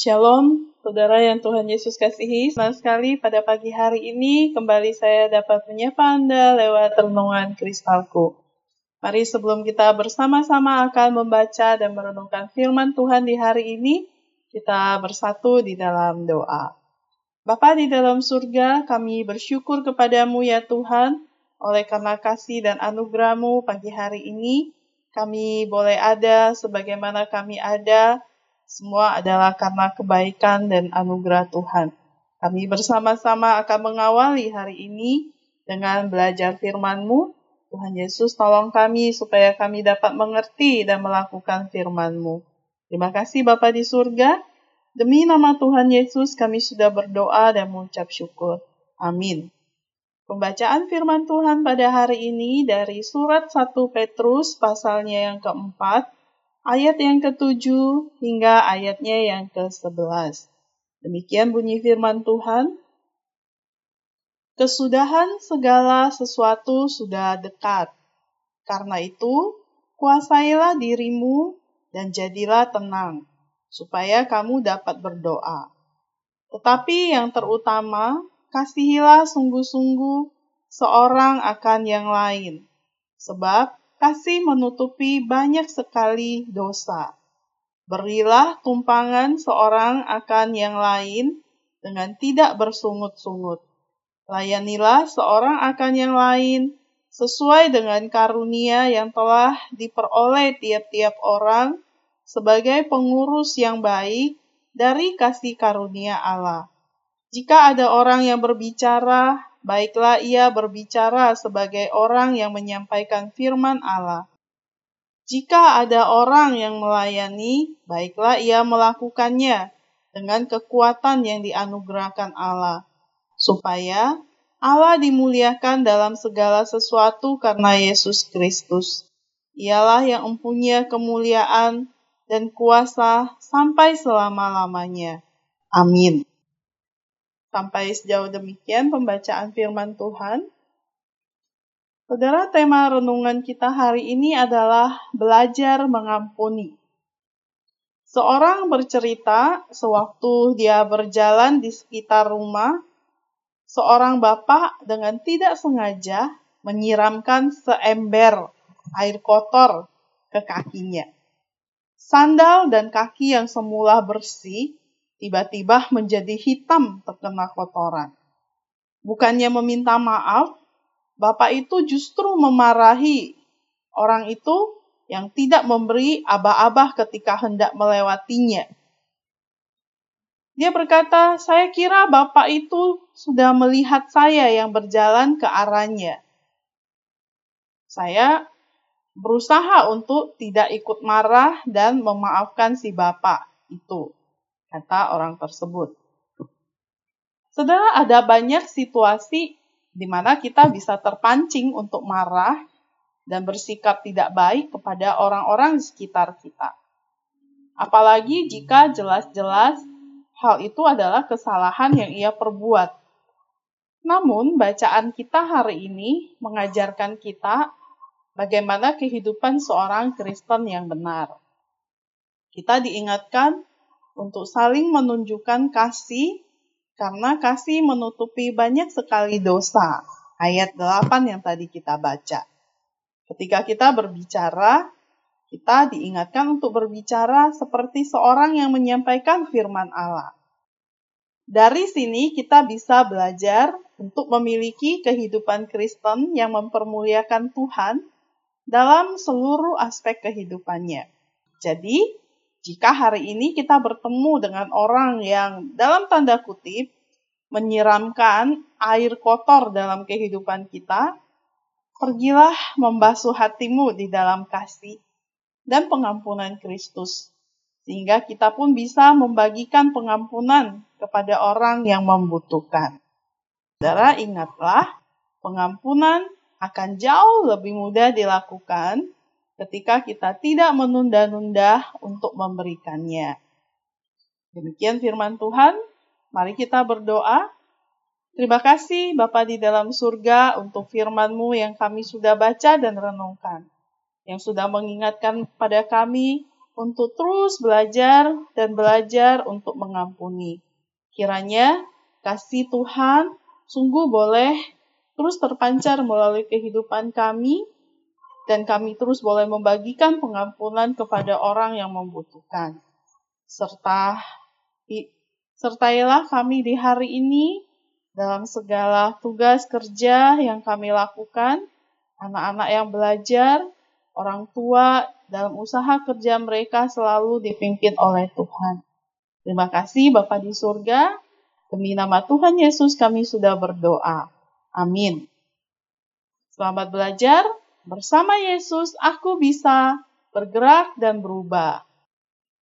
Shalom, saudara yang Tuhan Yesus kasihi. Senang sekali pada pagi hari ini kembali saya dapat menyapa Anda lewat renungan kristalku. Mari sebelum kita bersama-sama akan membaca dan merenungkan firman Tuhan di hari ini, kita bersatu di dalam doa. Bapa di dalam surga, kami bersyukur kepadamu ya Tuhan, oleh karena kasih dan anugerahmu pagi hari ini, kami boleh ada sebagaimana kami ada, semua adalah karena kebaikan dan anugerah Tuhan. Kami bersama-sama akan mengawali hari ini dengan belajar firman-Mu. Tuhan Yesus tolong kami supaya kami dapat mengerti dan melakukan firman-Mu. Terima kasih Bapa di surga. Demi nama Tuhan Yesus kami sudah berdoa dan mengucap syukur. Amin. Pembacaan firman Tuhan pada hari ini dari surat 1 Petrus pasalnya yang keempat, ayat yang ketujuh hingga ayatnya yang ke-11. Demikian bunyi firman Tuhan. Kesudahan segala sesuatu sudah dekat. Karena itu, kuasailah dirimu dan jadilah tenang, supaya kamu dapat berdoa. Tetapi yang terutama, kasihilah sungguh-sungguh seorang akan yang lain, sebab kasih menutupi banyak sekali dosa. Berilah tumpangan seorang akan yang lain dengan tidak bersungut-sungut. Layanilah seorang akan yang lain sesuai dengan karunia yang telah diperoleh tiap-tiap orang sebagai pengurus yang baik dari kasih karunia Allah. Jika ada orang yang berbicara, baiklah ia berbicara sebagai orang yang menyampaikan firman Allah. Jika ada orang yang melayani, baiklah ia melakukannya dengan kekuatan yang dianugerahkan Allah, supaya Allah dimuliakan dalam segala sesuatu karena Yesus Kristus. Ialah yang mempunyai kemuliaan dan kuasa sampai selama-lamanya. Amin. Sampai sejauh demikian pembacaan firman Tuhan. Saudara, tema renungan kita hari ini adalah belajar mengampuni. Seorang bercerita sewaktu dia berjalan di sekitar rumah, seorang bapak dengan tidak sengaja menyiramkan seember air kotor ke kakinya. Sandal dan kaki yang semula bersih tiba-tiba menjadi hitam terkena kotoran. Bukannya meminta maaf, bapak itu justru memarahi orang itu yang tidak memberi abah-abah ketika hendak melewatinya. Dia berkata, "Saya kira bapak itu sudah melihat saya yang berjalan ke arahnya. Saya berusaha untuk tidak ikut marah dan memaafkan si bapak itu kata orang tersebut. Saudara, ada banyak situasi di mana kita bisa terpancing untuk marah dan bersikap tidak baik kepada orang-orang di sekitar kita. Apalagi jika jelas-jelas hal itu adalah kesalahan yang ia perbuat. Namun, bacaan kita hari ini mengajarkan kita bagaimana kehidupan seorang Kristen yang benar. Kita diingatkan untuk saling menunjukkan kasih karena kasih menutupi banyak sekali dosa. Ayat 8 yang tadi kita baca. Ketika kita berbicara, kita diingatkan untuk berbicara seperti seorang yang menyampaikan firman Allah. Dari sini kita bisa belajar untuk memiliki kehidupan Kristen yang mempermuliakan Tuhan dalam seluruh aspek kehidupannya. Jadi, jika hari ini kita bertemu dengan orang yang dalam tanda kutip menyiramkan air kotor dalam kehidupan kita, pergilah membasuh hatimu di dalam kasih dan pengampunan Kristus, sehingga kita pun bisa membagikan pengampunan kepada orang yang membutuhkan. Saudara, ingatlah, pengampunan akan jauh lebih mudah dilakukan ketika kita tidak menunda-nunda untuk memberikannya. Demikian firman Tuhan. Mari kita berdoa. Terima kasih Bapa di dalam surga untuk firman-Mu yang kami sudah baca dan renungkan. Yang sudah mengingatkan pada kami untuk terus belajar dan belajar untuk mengampuni. Kiranya kasih Tuhan sungguh boleh terus terpancar melalui kehidupan kami dan kami terus boleh membagikan pengampunan kepada orang yang membutuhkan. Serta sertailah kami di hari ini dalam segala tugas kerja yang kami lakukan, anak-anak yang belajar, orang tua dalam usaha kerja mereka selalu dipimpin oleh Tuhan. Terima kasih Bapak di surga. Demi nama Tuhan Yesus kami sudah berdoa. Amin. Selamat belajar. Bersama Yesus, aku bisa bergerak dan berubah.